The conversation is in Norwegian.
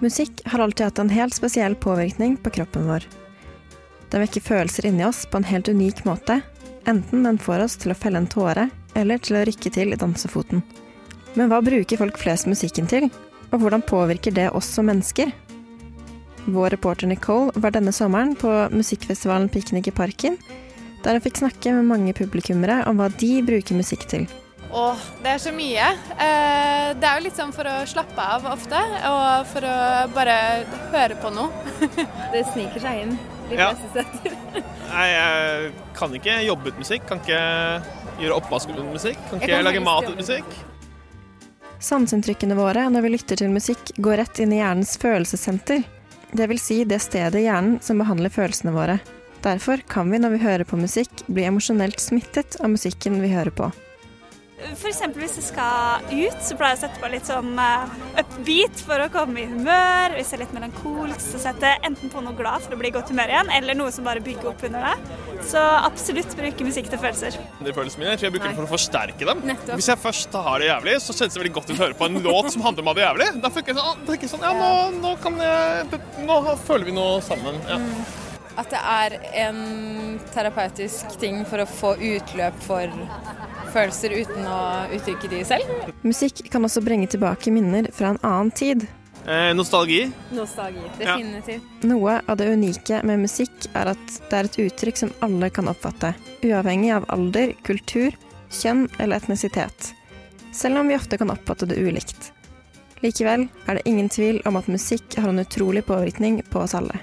Musikk har alltid hatt en helt spesiell påvirkning på kroppen vår. Den vekker følelser inni oss på en helt unik måte, enten den får oss til å felle en tåre, eller til å rykke til i dansefoten. Men hva bruker folk flest musikken til, og hvordan påvirker det oss som mennesker? Vår reporter Nicole var denne sommeren på musikkfestivalen Piknik i Parken, der hun fikk snakke med mange publikummere om hva de bruker musikk til. Åh, det er så mye. Eh, det er jo litt sånn for å slappe av ofte, og for å bare høre på noe. Det sniker seg inn de Ja. fleste steder. Nei, jeg kan ikke jobbe ut musikk, kan ikke gjøre oppvask uten musikk, kan ikke kan lage mat uten musikk. Sanseinntrykkene våre når vi lytter til musikk, går rett inn i hjernens følelsessenter. Det vil si det stedet i hjernen som behandler følelsene våre. Derfor kan vi når vi hører på musikk, bli emosjonelt smittet av musikken vi hører på. Eksempel hvis jeg skal ut, så pleier jeg å sette på litt sånn uh, upbeat for å komme i humør. Hvis jeg er litt melankolsk, så setter jeg enten på noe glad for å bli i godt humør igjen, eller noe som bare bygger opp under det. Så absolutt bruke musikk til følelser. De følelsene mine, jeg tror jeg bruker det for å forsterke dem. Nettopp. Hvis jeg først har det jævlig, så kjennes det veldig godt ut å høre på en låt som handler om å ha det jævlig. Da tenker jeg sånn, tenker jeg sånn ja, nå, nå kan jeg Nå føler vi noe sammen. Ja. At det er en terapeutisk ting for å få utløp for følelser uten å uttrykke de selv. Musikk kan også bringe tilbake minner fra en annen tid. Eh, nostalgi. Nostalgi. Ja. Noe av det unike med musikk er at det er et uttrykk som alle kan oppfatte, uavhengig av alder, kultur, kjønn eller etnisitet. Selv om vi ofte kan oppfatte det ulikt. Likevel er det ingen tvil om at musikk har en utrolig påvirkning på oss alle.